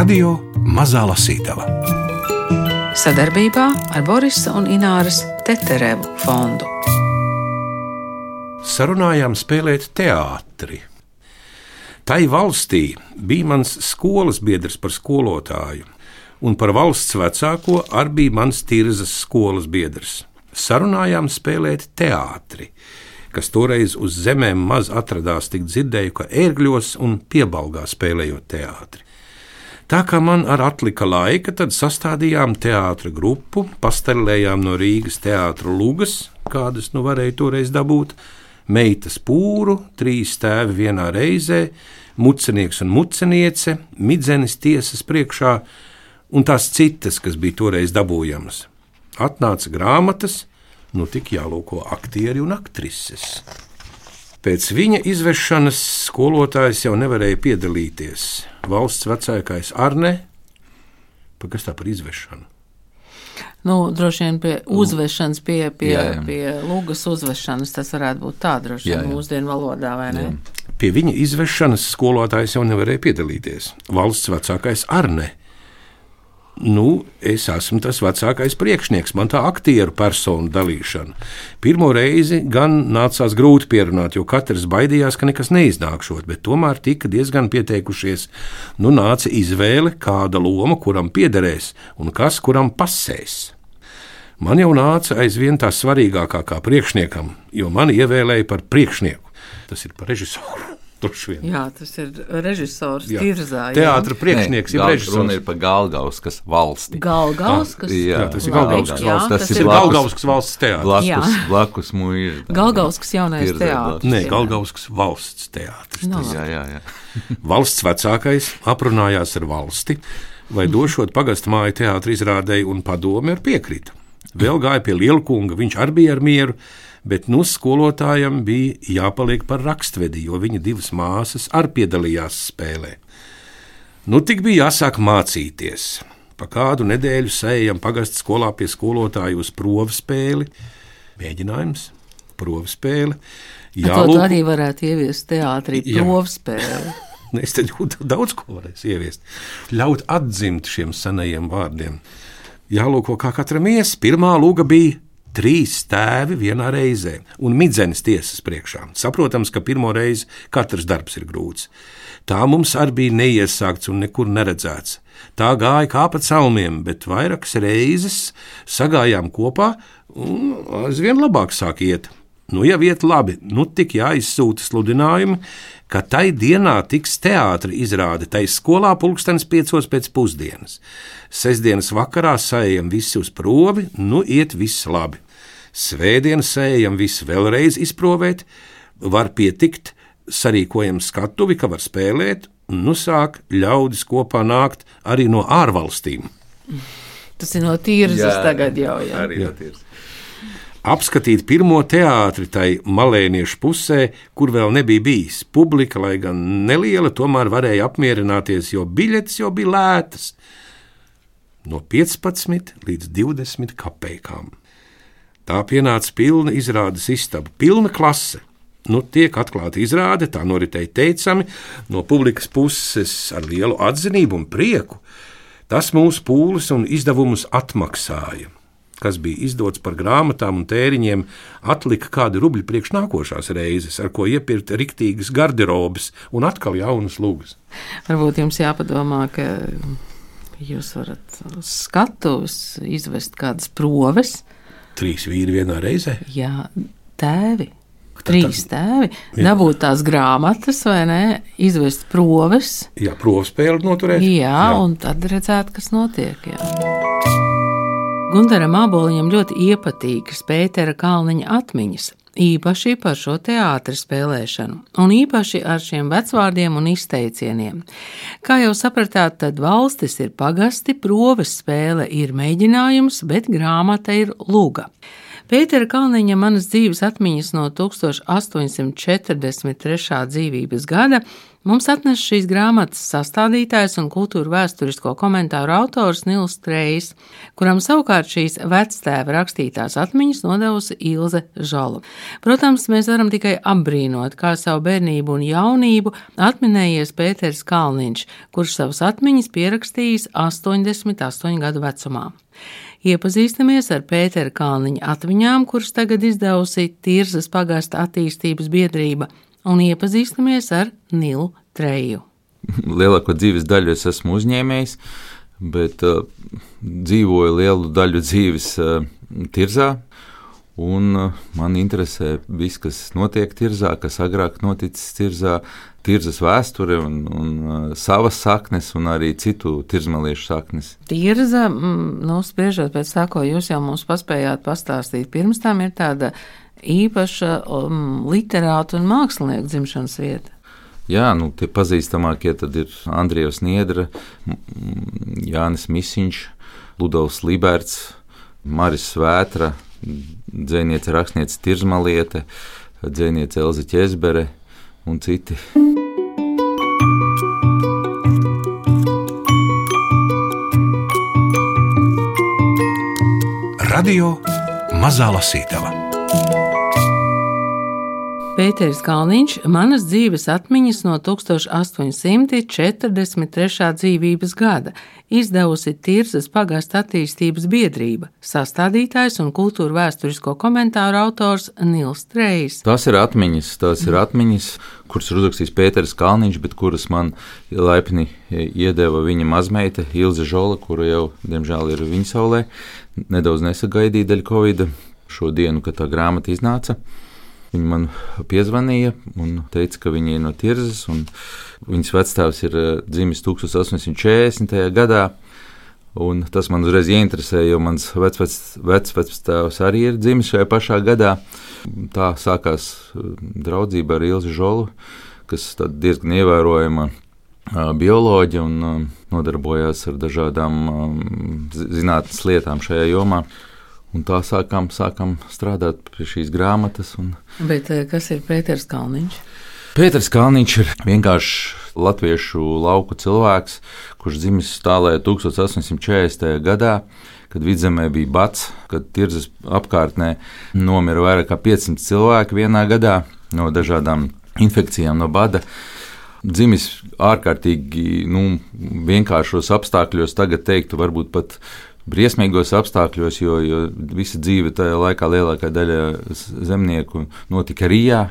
Radio Mazā Lasītava sadarbībā ar Borisa un Ināras Teterevu fondu. Sarunājām spēlēt teātri. Tai valstī bija mans skolas biedrs par skolotāju, un par valsts vecāko arī bija mans tirzas skolas biedrs. Sarunājām spēlēt teātri, kas toreiz uz zemēm maz atradās, tik dzirdēju, ka ērgļos un piebalgā spēlējot teātri. Tā kā man ar atlika laika, tad sastādījām teātra grupu, pastelējām no Rīgas teātra lugas, kādas nu varēja toreiz dabūt, meitas pūru, trīs tēvi vienā reizē, mucenieks un muceniece, midzenis tiesas priekšā un tās citas, kas bija toreiz dabūjamas. Atnāca grāmatas, nu tik jālūko aktieri un aktrises. Pēc viņa izvešanas skolotājs jau nevarēja piedalīties. Valsts vecākais Arne, pa kas tā par izvešanu? Nu, droši vien pie uzvešanas, pie, pie, jā, jā. pie lūgas uzvešanas tas varētu būt tā, droši vien mūsdienu valodā, vai ne? Jā. Pie viņa izvešanas skolotājs jau nevarēja piedalīties. Valsts vecākais Arne nu, es esmu tas vecākais priekšnieks, man tā aktieru personu dalīšana. Pirmo reizi gan nācās grūti pierunāt, jo katrs baidījās, ka nekas neiznākšot, bet tomēr tika diezgan pieteikušies. Nu, nāca izvēle, kāda loma kuram piederēs un kas kuram pasēs. Man jau nāca aizvien tā svarīgākā kā priekšniekam, jo mani ievēlēja par priekšnieku. Tas ir par režisoru. Jā, tas ir režisors Tirzā. Teātra priekšnieks ir režisors. Runa ir par Galgauskas valsti. Galgauskas? Ah, jā, tas ir Galgauskas valsts. Tas, tas ir Galgauskas valsts teātris. Blakus, blakus mūža. Galgauskas jaunais teātris. Nē, Galgauskas valsts teātris. No. Jā, jā, jā. valsts vecākais aprunājās ar valsti, vai došot pagastu māju teātri izrādēji un padomi ar piekrita. Vēl gāja pie Lielkunga, viņš arī bija ar mieru bet nu skolotājam bija jāpaliek par rakstvedi, jo viņa divas māsas arī piedalījās spēlē. Nu tik bija jāsāk mācīties. Pa kādu nedēļu sējam pagastu skolā pie skolotāja uz provu spēli. Mēģinājums, provu spēle. Jā, to arī varētu ieviest teātrī, provu spēli. Es te ļoti daudz ko varēšu ieviest. Ļaut atzimt šiem senajiem vārdiem. Jālūko, kā katram ies. Pirmā lūga bija Trīs tēvi vienā reizē un midzenes tiesas priekšā. Saprotams, ka pirmo reizi katrs darbs ir grūts. Tā mums arī bija neiesākts un nekur neredzēts. Tā gāja kā pa celmiem, bet vairākas reizes sagājām kopā un aizvien labāk sāk iet. Nu, ja iet labi, nu tik jāizsūta sludinājumi, ka tai dienā tiks teātris izrāde, tai skolā pulkstenis piecos pēc pusdienas. Sesdienas vakarā sējam visi uz provi, nu iet viss labi. Svētdienas sējam visu vēlreiz izprovēt, var pietikt, sarīkojam skatuvi, ka var spēlēt, un nu sāk ļaudis kopā nākt arī no ārvalstīm. Tas ir no tīras tagad jau. Jā. Arī no tīras apskatīt pirmo teātri tai malēniešu pusē, kur vēl nebija bijis. Publika, lai gan neliela, tomēr varēja apmierināties, jo biļetes jau bija lētas. No 15 līdz 20 kapekām. Tā pienāca pilna izrādes istaba, pilna klase. Nu, tiek atklāta izrāde, tā noritēja teicami, no publikas puses ar lielu atzinību un prieku. Tas mūsu pūles un izdevumus atmaksāja kas bija izdots par grāmatām un tēriņiem, atlika kādi rubļi priekš nākošās reizes, ar ko iepirkt riktīgas garderobes un atkal jaunas lūgas. Varbūt jums jāpadomā, ka jūs varat uz skatuves izvest kādas proves. Trīs vīri vienā reizē? Jā, tēvi. Trīs tēvi, dabūt tās grāmatas, vai ne, izvest proves. Jā, provu spēli noturēt. Jā, jā, un tad redzēt, kas notiek. Jā. Gunteram Aboliņam ļoti iepatīkas Pētera Kalniņa atmiņas, īpaši par šo teātris spēlēšanu, un īpaši ar šiem vecvārdiem un izteicieniem. Kā jau sapratāt, tad valstis ir pagasti, proves spēle ir mēģinājums, bet grāmata ir lūga. Pētera Kalniņa manas dzīves atmiņas no 1843. dzīvības gada Mums atnes šīs grāmatas sastādītājs un kultūra vēsturisko komentāru autors Nils Trejs, kuram savukārt šīs vectēva rakstītās atmiņas nodevusi Ilze Žala. Protams, mēs varam tikai apbrīnot, kā savu bērnību un jaunību atminējies Pēters Kalniņš, kurš savas atmiņas pierakstījis 88 gadu vecumā. Iepazīstamies ar Pētera Kalniņa atmiņām, kuras tagad izdevusi Tirzas pagasta attīstības biedrība un iepazīstamies ar Nilu Treju. Lielāko dzīves daļu es esmu uzņēmējis, bet uh, dzīvoju lielu daļu dzīves uh, tirzā. Un uh, man interesē viss, kas notiek tirzā, kas agrāk noticis tirzā, tirzas vēsture un, un uh, savas saknes, un arī citu tirzmaliešu saknes. Tirza, mm, nu, spriežot pēc tā, ko jūs jau mums paspējāt pastāstīt, pirms tam ir tāda īpaša um, literāta un mākslinieka dzimšanas vieta. Jā, nu, tie pazīstamākie ir Andrijs Niedra, Jānis Misiņš, Ludovs Liberts, Maris Svētra, dzēniece rakstniece Tirzmaliete, dzēniece Elza Ķezbere un citi. Radio Mazā Lasītava. Pēters Kalniņš - manas dzīves atmiņas no 1843. dzīvības gada, izdevusi Tirzas pagasta attīstības biedrība, sastādītājs un kultūra vēsturisko komentāru autors Nils Trejs. Tas ir atmiņas, tās ir atmiņas, kuras ir uzrakstījis Pēters Kalniņš, bet kuras man laipni iedeva viņa mazmeita Ilze Žola, kura jau, diemžēl, ir viņa saulē, nedaudz nesagaidīja daļu Covid šo dienu, kad tā grāmata iznāca. Viņa man piezvanīja un teica, ka viņa ir no Tirzas. Viņas vecāks ir eh, dzimis 1840. gadā. Un tas man uzreiz ieinteresēja, jo mans vecvectēvs vec, arī ir dzimis šajā pašā gadā. Tā sākās eh, draudzība ar Ilzi Žolu, kas diezgan ievērojama eh, bioloģija un nodarbojās ar dažādām zinātnes lietām šajā jomā. Un tā sākām, sākām strādāt pie šīs grāmatas. Un... Bet eh, kas ir Pēters Kalniņš? Pēters Kalniņš ir vienkārši latviešu lauku cilvēks, kurš dzimis tālē 1840. gadā, kad vidzemē bija bats, kad tirzas apkārtnē nomira vairāk kā 500 cilvēku vienā gadā no dažādām infekcijām, no bada dzimis ārkārtīgi nu, vienkāršos apstākļos, tagad teiktu, varbūt pat briesmīgos apstākļos, jo, jo visa dzīve tajā laikā lielākā daļa zemnieku notika Rijā.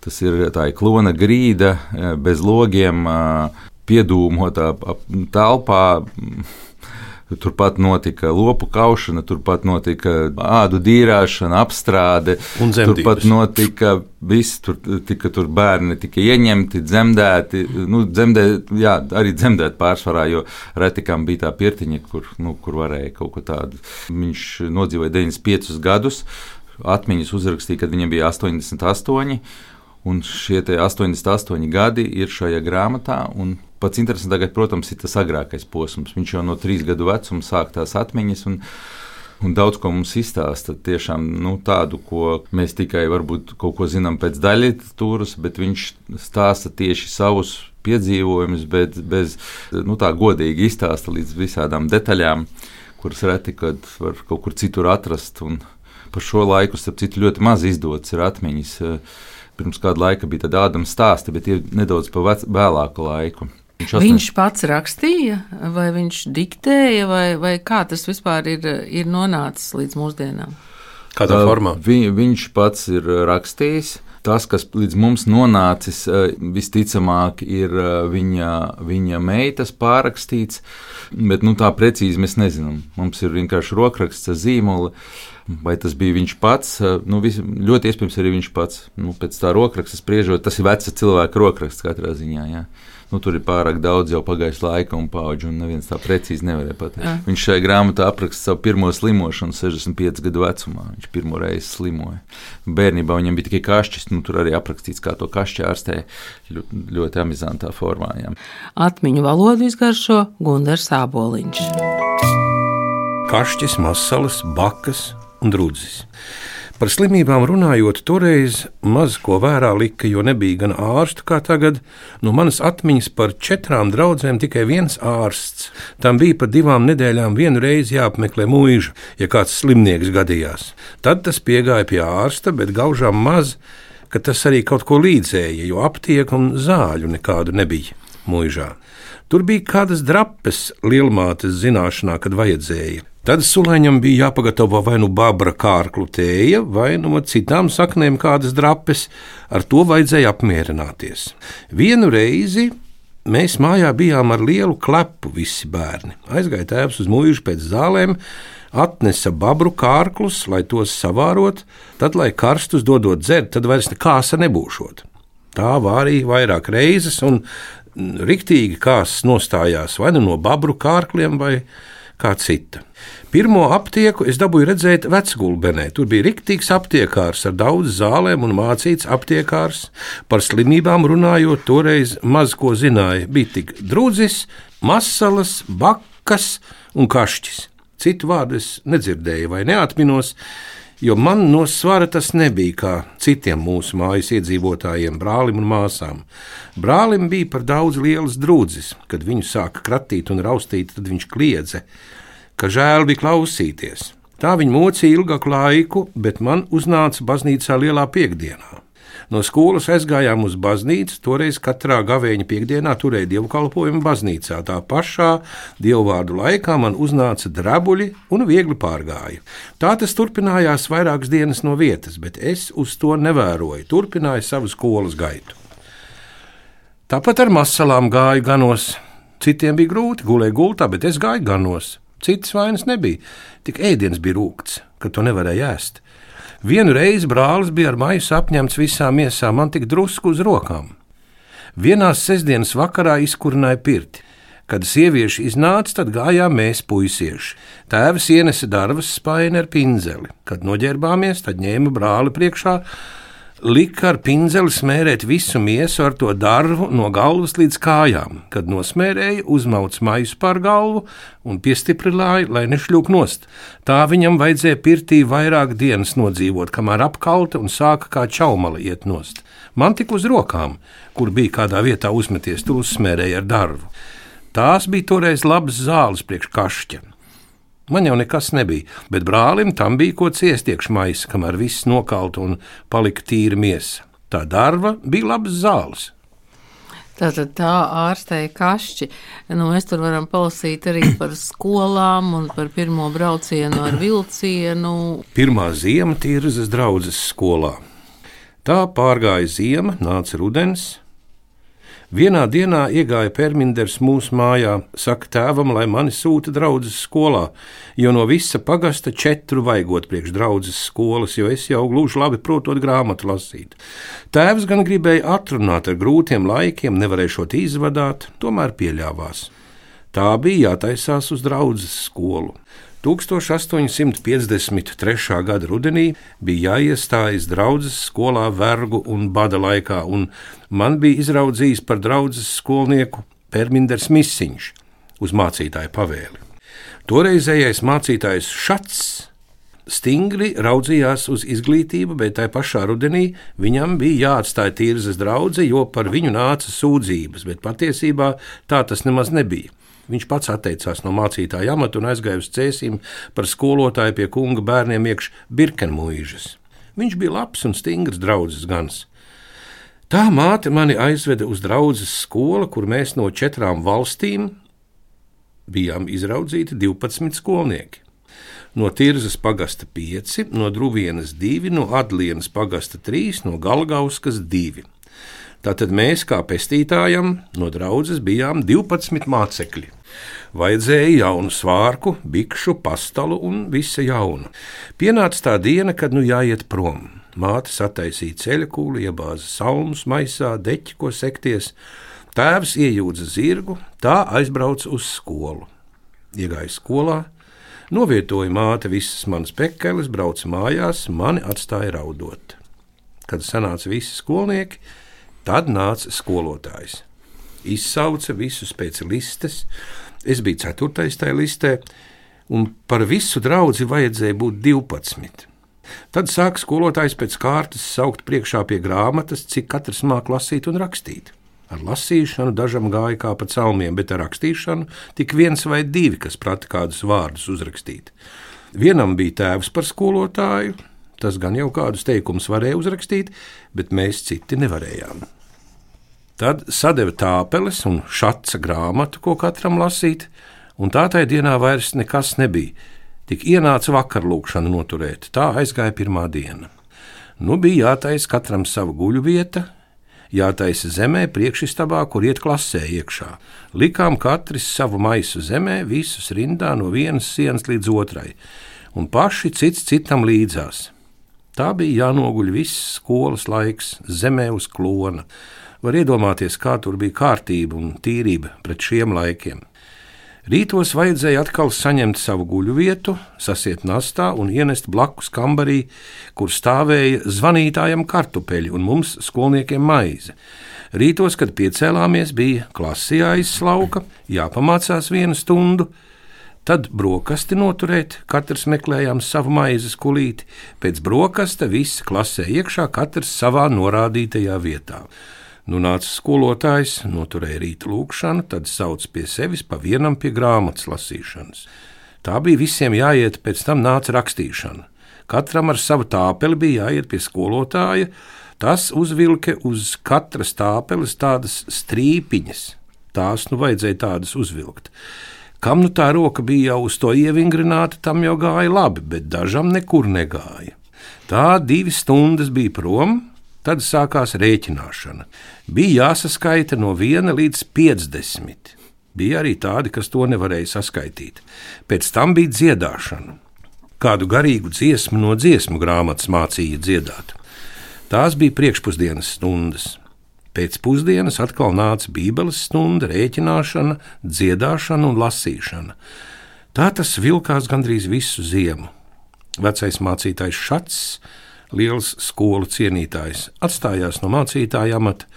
Tas ir tā ir klona grīda, bez logiem, piedūmotā telpā. Turpat notika lopu kaušana, turpat notika ādu dīrāšana, apstrāde. Turpat notika viss, tur tika tur bērni tika ieņemti, dzemdēti. Nu, dzemdēt, jā, arī dzemdēt pārsvarā, jo reti kam bija tā pirtiņa, kur, nu, kur varēja kaut ko tādu. Viņš nodzīvoja 95 gadus, atmiņas uzrakstīja, kad viņam bija 88. Un šie 88 gadi ir šajā grāmatā. Pats interesantākais, protams, ir tas agrākais posms. Viņš jau no trīs gadu vecuma sāk tās atmiņas. Un, un daudz ko mums izstāsta. Tiešām nu, tādu, ko mēs tikai varbūt kaut ko zinām pēc daļliteratūras, bet viņš stāsta tieši savus piedzīvojumus, bet bez nu, tā godīgi izstāsta līdz visādām detaļām, kuras reti kad var kaut kur citur atrast. Un par šo laiku, starp citu, ļoti maz izdodas ir atmiņas pirms kāda laika bija tāda Ādams stāsta, bet ir nedaudz pa vēlāku laiku. Viņš, atnes... viņš pats rakstīja, vai viņš diktēja, vai, vai kā tas vispār ir, ir nonācis līdz mūsdienām? Kādā formā? Vi, viņš pats ir rakstījis. Tas, kas līdz mums nonācis, visticamāk, ir viņa, viņa meitas pārrakstīts, bet nu, tā precīzi mēs nezinām. Mums ir vienkārši rokraksts ar zīmolu. Vai tas bija viņš pats? Nu, vis, ļoti iespējams, arī viņš pats. Nu, pēc tā rokraksta spriežot, tas ir veca cilvēka rokraksts katrā ziņā. Jā. Nu, tur ir pārāk daudz jau pagājis laika un paudžu, un neviens tā precīzi nevarēja pateikt. Jā. Viņš šajā grāmatā apraksta savu pirmo slimošanu 65 gadu vecumā. Viņš pirmo reizi slimoja. Bērnībā viņam bija tikai kašķis, nu, tur arī aprakstīts, kā to kašķi ārstēja ļoti, ļoti amizantā formā. Jā. Atmiņu valodu izgaršo Gundars Sāboliņš. Kašķis, masalas, bakas un drudzis. Par slimībām runājot, toreiz maz ko vērā lika, jo nebija gan ārstu kā tagad. No manas atmiņas par četrām draudzēm tikai viens ārsts. Tam bija pa divām nedēļām vienu reizi jāapmeklē mūža, ja kāds slimnieks gadījās. Tad tas piegāja pie ārsta, bet gaužām maz, ka tas arī kaut ko līdzēja, jo aptieku un zāļu nekādu nebija mūžā. Tur bija kādas drapes lielmātes zināšanā, kad vajadzēja. Tad sulēņam bija jāpagatavo vai nu babra kārklu tēja, vai no nu citām saknēm kādas drapes, ar to vajadzēja apmierināties. Vienu reizi mēs mājā bijām ar lielu klepu, visi bērni. Aizgāja tēvs uz mūžu pēc zālēm, atnesa babru kārklus, lai tos savārot, tad, lai karstus dodot dzert, tad vairs nekāsa nebūšot. Tā vārīja vairāk reizes, un riktīgi kāsas nostājās vai nu no babru kārkliem, vai kā cita. Pirmo aptieku es dabūju redzēt vecgulbenē. Tur bija riktīgs aptiekārs ar daudz zālēm un mācīts aptiekārs. Par slimībām runājot, toreiz maz ko zināja. Bija tik drudzis, masalas, bakas un kašķis. Citu vārdu es nedzirdēju vai neatminos, jo man no svara tas nebija kā citiem mūsu mājas iedzīvotājiem, brālim un māsām. Brālim bija par daudz lielas drudzis. Kad viņu sāka kratīt un raustīt, tad viņš kliedza ka žēl bija klausīties. Tā viņa mocīja ilgāku laiku, bet man uznāca baznīcā lielā piekdienā. No skolas aizgājām uz baznīcu, toreiz katrā gavēņa piekdienā turēja dievkalpojumu baznīcā. Tā pašā dievvvārdu laikā man uznāca drabuļi un viegli pārgāja. Tā tas turpinājās vairākas dienas no vietas, bet es uz to nevēroju, turpināju savu skolas gaitu. Tāpat ar masalām gāju ganos. Citiem bija grūti, gulēju gultā, bet es gāju ganos. Citas vainas nebija, tik ēdiens bija rūkts, ka to nevarēja ēst. Vienu reizi brālis bija ar maisu apņemts visām miesām, man tik drusku uz rokām. Vienā sestdienas vakarā izkurināja pirti. Kad sievieši iznāca, tad gājām mēs, puisieši. Tēvs ienesa darbas spaini ar pinzeli. Kad noģērbāmies, tad ņēma brāli priekšā lika ar pinzeli smērēt visu miesu ar to darbu no galvas līdz kājām. Kad nosmērēja, uzmauc maisu pār galvu un piestiprināja, lai nešļūk nost. Tā viņam vajadzēja pirtī vairāk dienas nodzīvot, kamēr apkalta un sāka kā čaumala iet nost. Man tik uz rokām, kur bija kādā vietā uzmeties, tur uzsmērēja ar darbu. Tās bija toreiz labas zāles priekš kašķa. Man jau nekas nebija, bet brālim tam bija ko ciest iekšmais, kamēr viss nokalta un palika tīra miesa. Tā darba bija labs zāles. Tātad tā ārstēja kašķi. Nu, mēs tur varam palasīt arī par skolām un par pirmo braucienu ar vilcienu. Pirmā ziema tīrzas draudzes skolā. Tā pārgāja ziema, nāca rudens, Vienā dienā iegāja Perminders mūsu mājā, saka tēvam, lai mani sūta draudzes skolā, jo no visa pagasta četru vajag priekš draudzes skolas, jo es jau gluži labi protot grāmatu lasīt. Tēvs gan gribēja atrunāt ar grūtiem laikiem, nevarēšot izvadāt, tomēr pieļāvās. Tā bija jātaisās uz draudzes skolu. 1853. gada rudenī bija jāiestājas draudzes skolā vergu un bada laikā, un man bija izraudzījis par draudzes skolnieku Perminders Misiņš uz mācītāju pavēli. Toreizējais mācītājs Šats stingri raudzījās uz izglītību, bet tajā pašā rudenī viņam bija jāatstāj tīrzas draudzene, jo par viņu nāca sūdzības, bet patiesībā tā tas nemaz nebija. Viņš pats atteicās no mācītāja amata un aizgāja uz cēsīm par skolotāju pie kunga bērniem iekš Birkenmuīžas. Viņš bija labs un stingrs draugs gans. Tā māte mani aizveda uz draugu skolu, kur mēs no četrām valstīm bijām izraudzīti 12 skolnieki. No Tirzas pagasta 5, no Druvienas 2, no Adlienas pagasta 3, no Galgauskas 2. Tātad mēs, kā pestītājam, no draudzes bijām 12 mācekļi. Vajadzēja jaunu svārku, bikšu, pastalu un visa jauna. Pienāca tā diena, kad nu jāiet prom. Māte sataisīja ceļa kūli, iebāza salmus maisā, deķi, ko sekties. Tēvs iejūdza zirgu, tā aizbrauca uz skolu. Iegāja skolā, novietoja māte visas manas pekeles, brauca mājās, mani atstāja raudot. Kad sanāca visi skolnieki, Tad nāca skolotājs. Izsauca visus pēc listes. Es biju ceturtais tajā listē, un par visu draugu vajadzēja būt 12. Tad sāk skolotājs pēc kārtas saukt priekšā pie grāmatas, cik katrs māk lasīt un rakstīt. Ar lasīšanu dažam gāja kā pa celmiem, bet ar rakstīšanu tik viens vai divi, kas prata kādus vārdus uzrakstīt. Vienam bija tēvs par skolotāju, tas gan jau kādus teikumus varēja uzrakstīt, bet mēs citi nevarējām. Tad sadeva tāpeles un šāda grāmatu, ko katram lasīt, un tā tajā dienā vairs nekas nebija. Tik ienāca vakarlūkšana noturēt, tā aizgāja pirmā diena. Nu bija jātaisa katram sava guļu vieta, jātaisa zemē, priekšstabā, kur iet klasē iekšā. Likām katrs savu maisu zemē, visus rindā no vienas sienas līdz otrai, un paši cits citam līdzās. Tā bija jānoguļ viss skolas laiks zemē uz klona. Var iedomāties, kā tur bija kārtība un tīrība pret šiem laikiem. Rītos vajadzēja atkal saņemt savu guļu vietu, sasiet nastā un ienest blakus kambarī, kur stāvēja zvanītājam kartupeļi un mums skolniekiem maize. Rītos, kad piecēlāmies, bija klasi jāizslauka, jāpamācās vienu stundu, tad brokasti noturēt, katrs meklējām savu maizes kulīti, pēc brokasta visi klasē iekšā, katrs savā norādītajā vietā. Nu nāca skolotājs, noturēja rīta lūkšanu, tad sauc pie sevis pa vienam pie grāmatas lasīšanas. Tā bija visiem jāiet, pēc tam nāca rakstīšana. Katram ar savu tāpeli bija jāiet pie skolotāja, tas uzvilka uz katras tāpeles tādas strīpiņas. Tās nu vajadzēja tādas uzvilkt. Kam nu tā roka bija jau uz to ievingrināta, tam jau gāja labi, bet dažam nekur negāja. Tā divi stundas bija prom, Tad sākās rēķināšana. Bija jāsaskaita no 1 līdz 50. Bija arī tādi, kas to nevarēja saskaitīt. Pēc tam bija dziedāšana. Kādu garīgu dziesmu no dziesmu grāmatas mācīja dziedāt. Tās bija priekšpusdienas stundas. Pēc pusdienas atkal nāca Bībeles stunda, rēķināšana, dziedāšana un lasīšana. Tā tas vilkās gandrīz visu ziemu. Vecais mācītājs Šats liels skolu cienītājs, atstājās no mācītāja amata,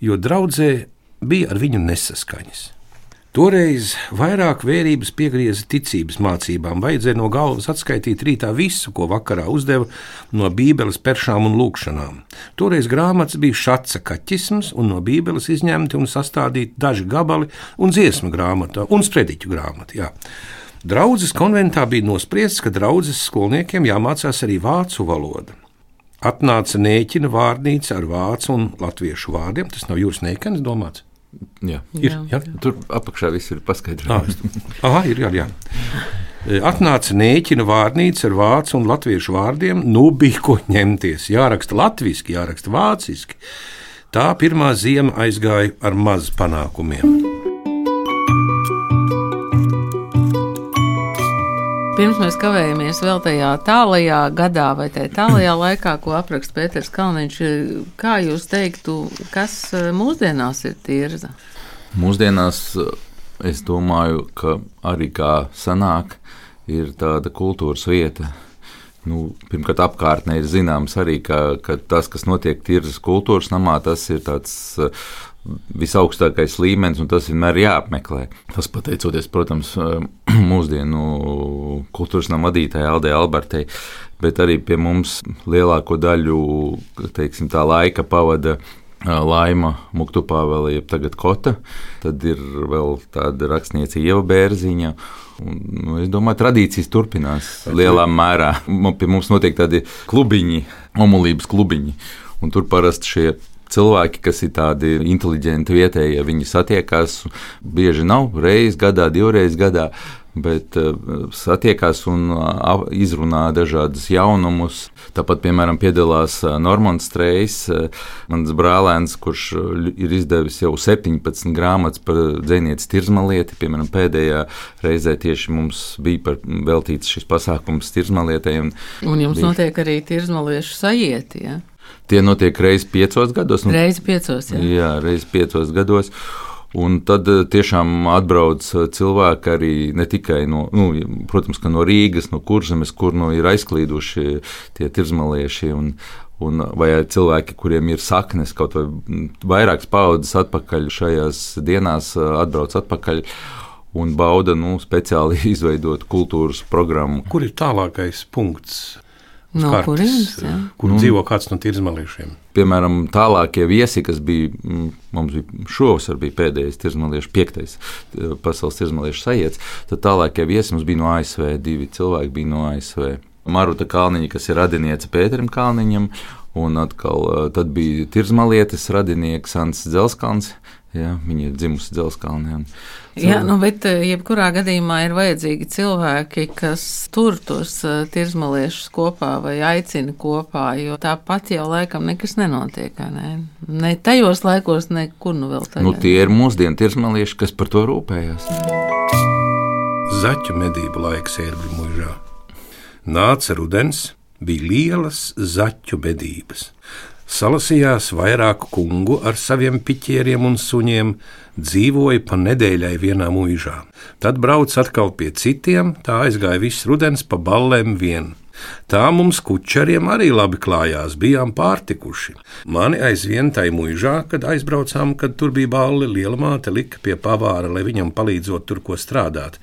jo draudzē bija ar viņu nesaskaņas. Toreiz vairāk vērības piegrieza ticības mācībām, vajadzēja no galvas atskaitīt rītā visu, ko vakarā uzdeva no Bībeles peršām un lūkšanām. Toreiz grāmatas bija šāds kaķisms, un no Bībeles izņemti un sastādīti daži gabali un dziesmu grāmata un sprediķu grāmata. Jā. Draudzes konventā bija nospriests, ka draudzes skolniekiem jāmācās arī vācu valoda atnāca nēķina vārnīca ar vācu un latviešu vārdiem. Tas nav jūras nēkens domāts. Jā. Ir, jā. Tur apakšā viss ir paskaidrots. Ah, ir, jā, jā. E, atnāca nēķina vārnīca ar vācu un latviešu vārdiem. Nu bija ko ņemties. Jāraksta latviešu, jāraksta vāciski. Tā pirmā zima aizgāja ar maz panākumiem. Pirms mēs kavējamies vēl tajā tālajā gadā vai tajā tālajā laikā, ko apraksta Pēters Kalniņš, kā jūs teiktu, kas e, mūsdienās ir tirza? Mūsdienās e, es domāju, ka arī kā sanāk, ir tāda kultūras vieta. Nu, pirmkārt, apkārtnē ir zināms arī, ka, ka tas, kas notiek tirzas kultūras namā, tas ir tāds e, visaugstākais līmenis, un tas vienmēr ir jāapmeklē. Tas pateicoties, protams, mūsdienu kultūras nama vadītājai Aldei Albertei, bet arī pie mums lielāko daļu teiksim, tā laika pavada. Laima Muktupāvela, jeb tagad Kota, tad ir vēl tāda rakstniece Ieva Bērziņa, Un, nu, es domāju, tradīcijas turpinās lielā mērā. Pie mums notiek tādi klubiņi, omulības klubiņi. Un tur parasti šie cilvēki, kas ir tādi inteliģenti vietējie, ja viņi satiekās bieži nav reizes gadā, divreiz gadā. Bet uh, satiekās un uh, izrunā dažādus jaunumus. Tāpat, piemēram, piedalās uh, Normons Strejs, uh, mans brālēns, kurš ir izdevis jau 17 grāmatas par dzinieces tirzmalieti. Piemēram, pēdējā reizē tieši mums bija veltīts šis pasākums tirzmalietei. Un, un jums bija... notiek arī tirzmaliešu sajieti, ja? Tie notiek reizes piecos gados. Nu, reizes piecos, jā. Jā, reizes piecos gados. Un tad eh, tiešām atbrauc eh, cilvēki arī ne tikai no, nu, protams, no Rīgas, no kurzemes, kur nu ir aizklīduši tie tirzmalieši. Un, un, vai cilvēki, kuriem ir saknes kaut vai vairākas paudzes atpakaļ šajās dienās, eh, atbrauc atpakaļ un bauda nu, speciāli izveidot kultūras programmu. Kur ir tālākais punkts No kartes, kurienes, jā? kur nu, dzīvo kāds no tirzmaliešiem. Piemēram, tālākie viesi, kas bija mm, mums bija šovasar, bija pēdējais tirzmaliešu, piektais eh, pasaules tirzmaliešu sajiets. Tad tālākie viesi mums bija no ASV, divi cilvēki bija no ASV. Maruta Kalniņa, kas ir radiniece Pēterim Kalniņam, un atkal eh, tad bija tirzmalietes radinieks Ants Dzelskalns. Jā, viņa ir dzimusi Dzelskalnē. Jā, nu, bet eh, jebkurā gadījumā ir vajadzīgi cilvēki, kas tur tos eh, tirzmaliešus kopā vai aicina kopā, jo tāpat jau laikam nekas nenotiek. Ne, ne tajos laikos, nekur nu vēl tagad. Nu, tie ir mūsdienu tirzmalieši, kas par to rūpējās. Zaķu medību laiks ērgļu mūžā. Nāca rudens, bija lielas zaķu medības salasījās vairāku kungu ar saviem piķieriem un suņiem, dzīvoja pa nedēļai vienā mūžā. Tad brauc atkal pie citiem, tā aizgāja viss rudens pa ballēm vien. Tā mums kučeriem arī labi klājās, bijām pārtikuši. Mani aizvien tai mūžā, kad aizbraucām, kad tur bija balli, liela māte lika pie pavāra, lai viņam palīdzot tur ko strādāt.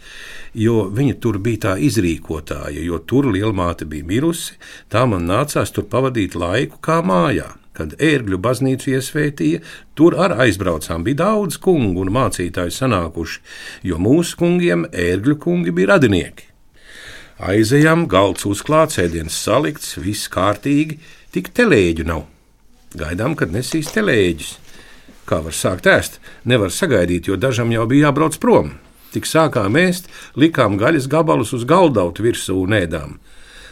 Jo viņa tur bija tā izrīkotāja, jo tur liela māte bija mirusi, tā man nācās tur pavadīt laiku kā mājā kad ērgļu baznīcu iesvētīja, tur ar aizbraucām bija daudz kungu un mācītāju sanākuši, jo mūsu kungiem ērgļu kungi bija radinieki. Aizejam, galds uzklāts, ēdiens salikts, viss kārtīgi, tik telēģu nav. Gaidām, kad nesīs telēģis. Kā var sākt ēst? Nevar sagaidīt, jo dažam jau bija jābrauc prom. Tik sākām ēst, likām gaļas gabalus uz galdautu virsū un ēdām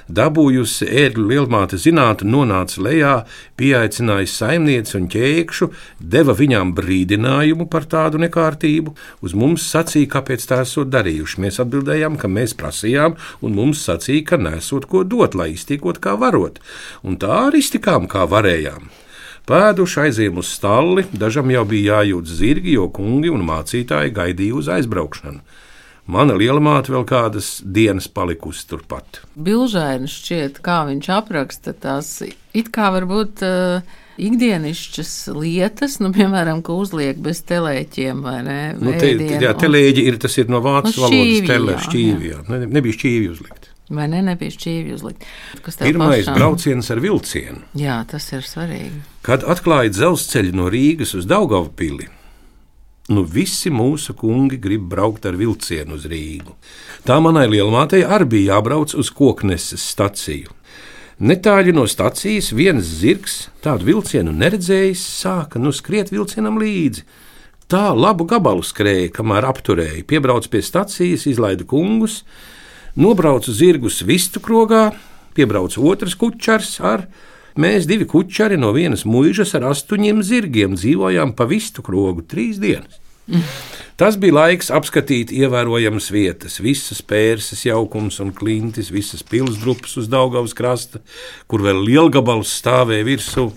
dabūjusi ērgļu lielmāte zinātu, nonāca lejā, pieaicināja saimnieci un ķēkšu, deva viņām brīdinājumu par tādu nekārtību, uz mums sacīja, kāpēc tā esot darījuši. Mēs atbildējām, ka mēs prasījām, un mums sacīja, ka nesot ko dot, lai iztikot kā varot, un tā arī iztikām kā varējām. Pēduši aizjām uz stalli, dažam jau bija jājūt zirgi, jo kungi un mācītāji gaidīja uz aizbraukšanu. Mana lielamāte vēl kādas dienas palikusi turpat. Bilžaini šķiet, kā viņš apraksta tās it kā varbūt. Uh, ikdienišķas lietas, nu, piemēram, ko uzliek bez telēķiem vai ne? Nu, te, jā, telēģi ir, tas ir no vācu no valodas telē, šķīvi, jā. Ne, nebija šķīvi uzlikt. Vai ne, nebija šķīvi uzlikt? Pirmais pašām... brauciens ar vilcienu. Jā, tas ir svarīgi. Kad atklāja dzelzceļu no Rīgas uz Daugavu pili, Nu, visi mūsu kungi grib braukt ar vilcienu uz Rīgu. Tā manai lielmātei arī bija jābrauc uz kokneses staciju. Netāļi no stacijas viens zirgs, tādu vilcienu neredzējis, sāka nu skriet vilcienam līdzi. Tā labu gabalu skrēja, kamēr apturēja, piebrauc pie stacijas, izlaida kungus, nobrauca zirgus vistu krogā, piebrauc otrs kučars ar Mēs divi kučari no vienas mūžas ar astoņiem zirgiem dzīvojām pa vistu krogu trīs dienas. Tas bija laiks apskatīt ievērojamas vietas, visas pērses, jaukums un klintis, visas pilsgrupas uz Daugavas krasta, kur vēl lielgabals stāvēja virsū.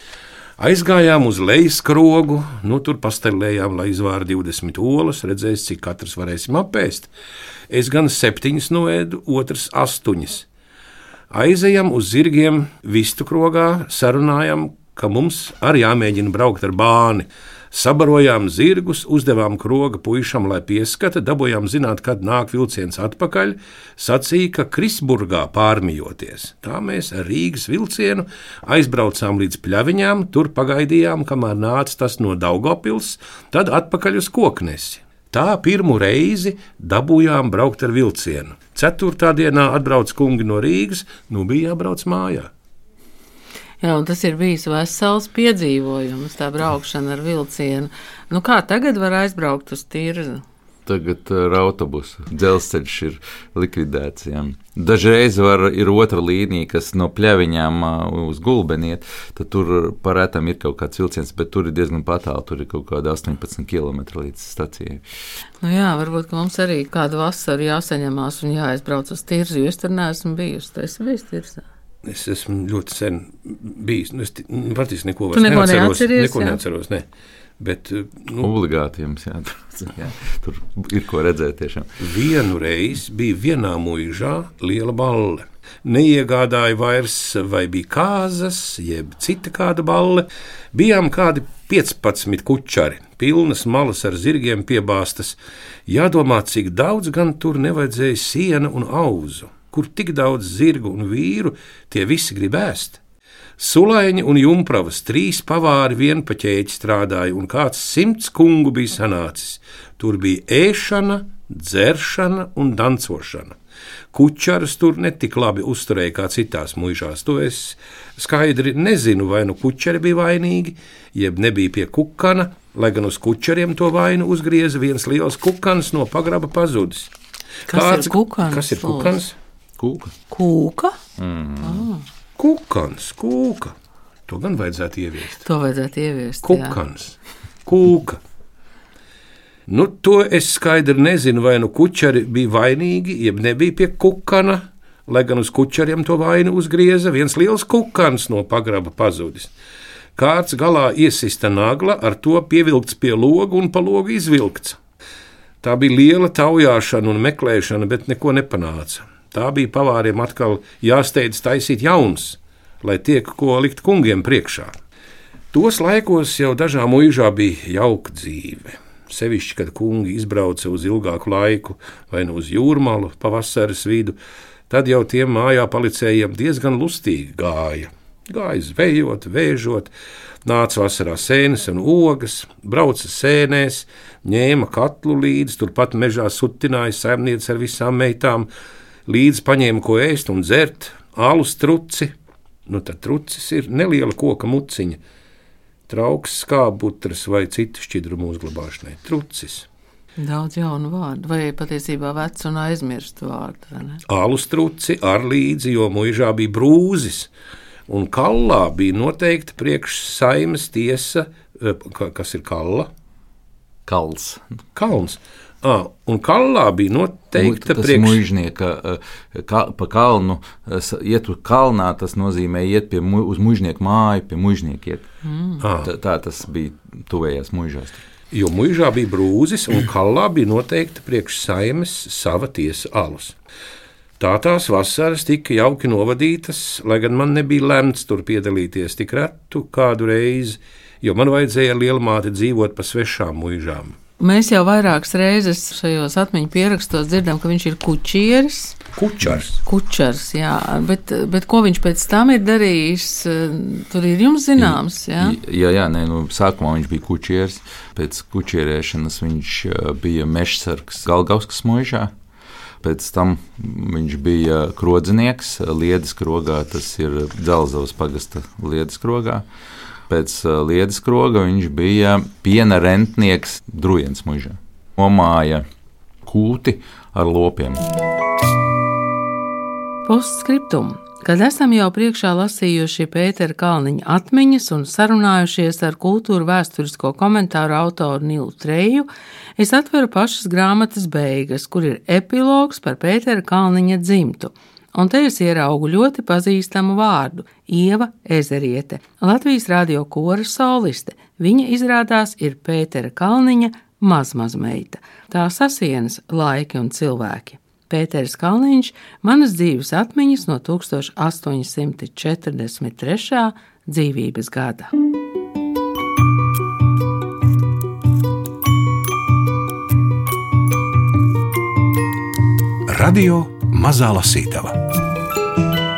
Aizgājām uz lejas krogu, nu tur pastelējām, lai izvāra 20 olas, redzēs, cik katrs varēsim apēst. Es gan septiņas noēdu, otrs astoņas. Aizejam uz zirgiem, vistu krogā, sarunājam, ka mums arī jāmēģina braukt ar bāni. Sabarojām zirgus, uzdevām kroga puišam, lai pieskata, dabūjām zināt, kad nāk vilciens atpakaļ. Sacīja, ka Krisburgā pārmijoties. Tā mēs ar Rīgas vilcienu aizbraucām līdz pļaviņām, tur pagaidījām, kamēr nāca tas no Daugopils, tad atpakaļ uz koknesi. Tā pirmo reizi dabūjām braukt ar vilcienu. Ceturtā dienā atbrauc kungi no Rīgas, nu bija jābrauc mājā. Jā, tas ir bijis vesels piedzīvojums, tā braukšana ar vilcienu. Nu, kā tagad var aizbraukt uz tirzu? Tagad uh, ar autobusu dzelzceļš ir likvidēts. Jā. Dažreiz var, ir otra līnija, kas no pļaviņām uh, uz gulbeni iet. Tad tur parētam ir kaut kāds vilciens, bet tur ir diezgan patāli. Tur ir kaut kāda 18 km līdz stacijai. Nu jā, varbūt mums arī kādu vasaru jāsaņemās un jāaizbrauc uz tirzi, jo es tur neesmu bijusi. Es bijis tirzā. Es esmu ļoti sen bijis. Nu, es patiesībā neko vairs neatceros. Neko neatceros ne. Bet, eh, nu, Obligāti jums jāatrod. Jā, tur ir ko redzēt. Tiešām. Vienu reizi bija vienā mūžā liela balle. Neiegādāja vairs, vai bija kāzas, jeb cita kāda balle. Bijām kādi 15 kučari, pilnas malas ar zirgiem piebāztas. Jādomā, cik daudz gan tur nevajadzēja siena un auzu. Kur tik daudz zirgu un vīru, tie visi grib ēst. Sulaiņi un jumpravas trīs pavāri vienpaķēķi strādāja, un kāds simts kungu bija sanācis. Tur bija ēšana, dzeršana un dancošana. Kučaras tur netik labi uzturēja kā citās mūžās. To es skaidri nezinu, vai nu kučeri bija vainīgi, jeb nebija pie kukana, lai gan uz kučeriem to vainu uzgrieza viens liels kukans no pagraba pazudis. Kas Kāds, ir kukans? Kas ir kukans? Kūka. Kūka? Mm. Ah. Kukans, kūka. To gan vajadzētu ieviest. To vajadzētu ieviest. Kukans, jā. kūka. Nu, to es skaidri nezinu, vai nu kučeri bija vainīgi, jeb nebija pie kukana, lai gan uz kučeriem to vainu uzgrieza viens liels kukans no pagraba pazudis. Kāds galā iesista nagla, ar to pievilkts pie loga un pa logu izvilkts. Tā bija liela taujāšana un meklēšana, bet neko nepanāca. Tā bija pavāriem atkal jāsteidz taisīt jauns, lai tiek ko likt kungiem priekšā. Tos laikos jau dažām mūžā bija jauka dzīve. Sevišķi, kad kungi izbrauca uz ilgāku laiku, vai nu uz jūrmālu, pavasaras vidu, tad jau tiem mājā palicējiem diezgan lustīgi gāja. Gāja zvejot, vēžot, nāca vasarā sēnes un ogas, brauca sēnēs, ņēma katlu līdzi, turpat mežā sutināja saimniece ar visām meitām, līdzi paņēma ko ēst un dzert, alus truci. Nu, tad trucis ir neliela koka muciņa, trauks, skābutras vai citu šķidrumu uzglabāšanai. Trucis. Daudz jaunu vārdu, vai patiesībā vecu un aizmirstu vārdu. Alus truci ar līdzi, jo mūžā bija brūzis un kallā bija noteikta priekšsaimas tiesa, eh, kas ir kalla. Kals. Kalns. À, un kalnā bija noteikta priekšnieka, eh, ka, pa kalnu, iet uz kalnā, tas nozīmē iet pie, mu, uz mužnieku māju, pie mužniekiem. Mm. Tā, tā tas bija tuvējās mužās. Jo mužā bija brūzis, un kalnā bija noteikta priekšsaimes sava tiesa alus. Tā tās vasaras tika jauki novadītas, lai gan man nebija lemts tur piedalīties tik retu kādu reizi, jo man vajadzēja lielmāti dzīvot pa svešām mūžām. Mēs jau vairākas reizes šajos atmiņu pierakstos dzirdam, ka viņš ir kučieris. Kučers. Kučers, jā, bet, bet ko viņš pēc tam ir darījis, tur ir jums zināms. Jā, jā, jā nē, nu, sākumā viņš bija kučieris, pēc kučierēšanas viņš bija mežsargs Galgauskas mūžā. Pēc tam viņš bija krodzinieks Liedes krogā, tas ir Dzelzavas pagasta Liedes krogā pēc uh, lietas kroga viņš bija piena rentnieks Drujens mužā. Nomāja kūti ar lopiem. Postscriptum. Kad esam jau priekšā lasījuši Pētera Kalniņa atmiņas un sarunājušies ar kultūra vēsturisko komentāru autoru Nilu Treju, es atveru pašas grāmatas beigas, kur ir epilogs par Pētera Kalniņa dzimtu un te es ieraugu ļoti pazīstamu vārdu - Ieva Ezeriete, Latvijas radio kora soliste. Viņa izrādās ir Pētera Kalniņa mazmazmeita. Tā sasienas laiki un cilvēki. Pēters Kalniņš - manas dzīves atmiņas no 1843. dzīvības gada. Radio Mazā Lasītava.